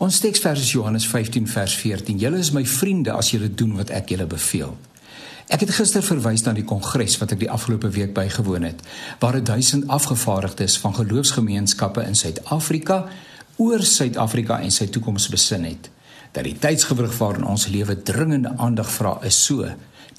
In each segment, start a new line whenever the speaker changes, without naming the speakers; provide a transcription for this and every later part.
Ons teksvers is Johannes 15 vers 14. Julle is my vriende as julle doen wat ek julle beveel. Ek het gister verwys na die kongres wat ek die afgelope week bygewoon het, waar 1000 afgevaardigdes van geloofsgemeenskappe in Suid-Afrika oor Suid-Afrika en sy toekoms besin het. Dat die tydsgewrig waarin ons lewe dringende aandag vra is so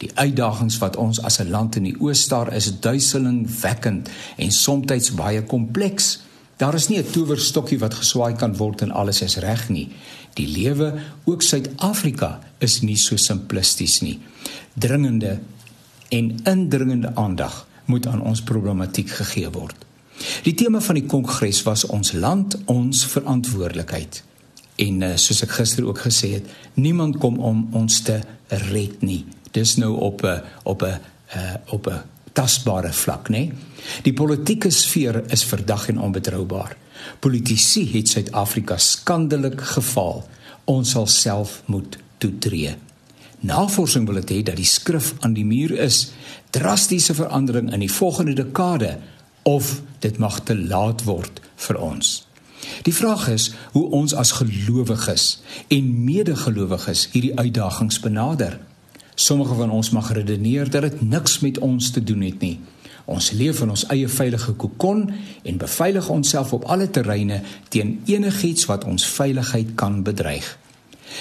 Die uitdagings wat ons as 'n land in die oos staar is duiselingwekkend en soms baie kompleks. Daar is nie 'n towerstokkie wat geswaai kan word en alles is reg nie. Die lewe, ook Suid-Afrika, is nie so simplisties nie. Dringende en indringende aandag moet aan ons problematiek gegee word. Die tema van die kongres was ons land, ons verantwoordelikheid. En eh, soos ek gister ook gesê het, niemand kom om ons te red nie. Dis nou op 'n op 'n uh, op 'n tasbare vlak, nê? Nee? Die politieke sfeer is verdag en onbetroubaar. Politici het Suid-Afrika skandelik gefaal. Ons sal self moet toetree. Navorsing wil hê dat die skrif aan die muur is drastiese verandering in die volgende dekade of dit mag te laat word vir ons. Die vraag is hoe ons as gelowiges en medegelowiges hierdie uitdagings benader. Sommige van ons mag redeneer dat dit niks met ons te doen het nie. Ons leef in ons eie veilige kokon en beveilig onsself op alle terreine teen enigiets wat ons veiligheid kan bedreig.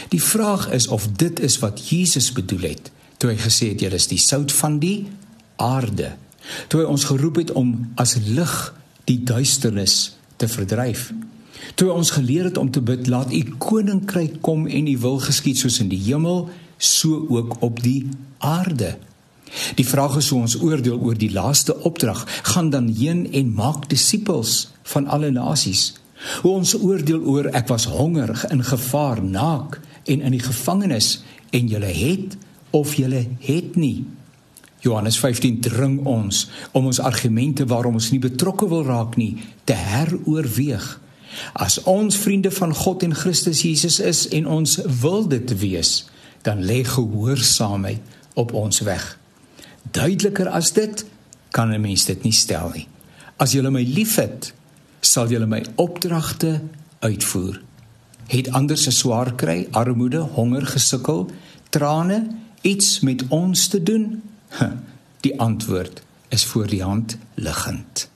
Die vraag is of dit is wat Jesus bedoel het toe hy gesê het jy is die sout van die aarde. Toe hy ons geroep het om as lig die duisternis te verdryf. Toe hy ons geleer het om te bid laat u koninkryk kom en u wil geskied soos in die hemel so ook op die aarde. Die vraag is hoe ons oordeel oor die laaste opdrag, gaan dan heen en maak disippels van alle nasies. Hoe ons oordeel oor ek was honger, in gevaar, naak en in die gevangenis en julle het of julle het nie. Johannes 15 dring ons om ons argumente waarom ons nie betrokke wil raak nie te heroorweeg. As ons vriende van God en Christus Jesus is en ons wil dit wees, dan lê gehoorsaamheid op ons weg. Duideliker as dit kan 'n mens dit nie stel nie. As jy my liefhet, sal jy my opdragte uitvoer. Het ander se swaar kry, armoede, honger, gesukkel, trane iets met ons te doen? Die antwoord is voor die hand liggend.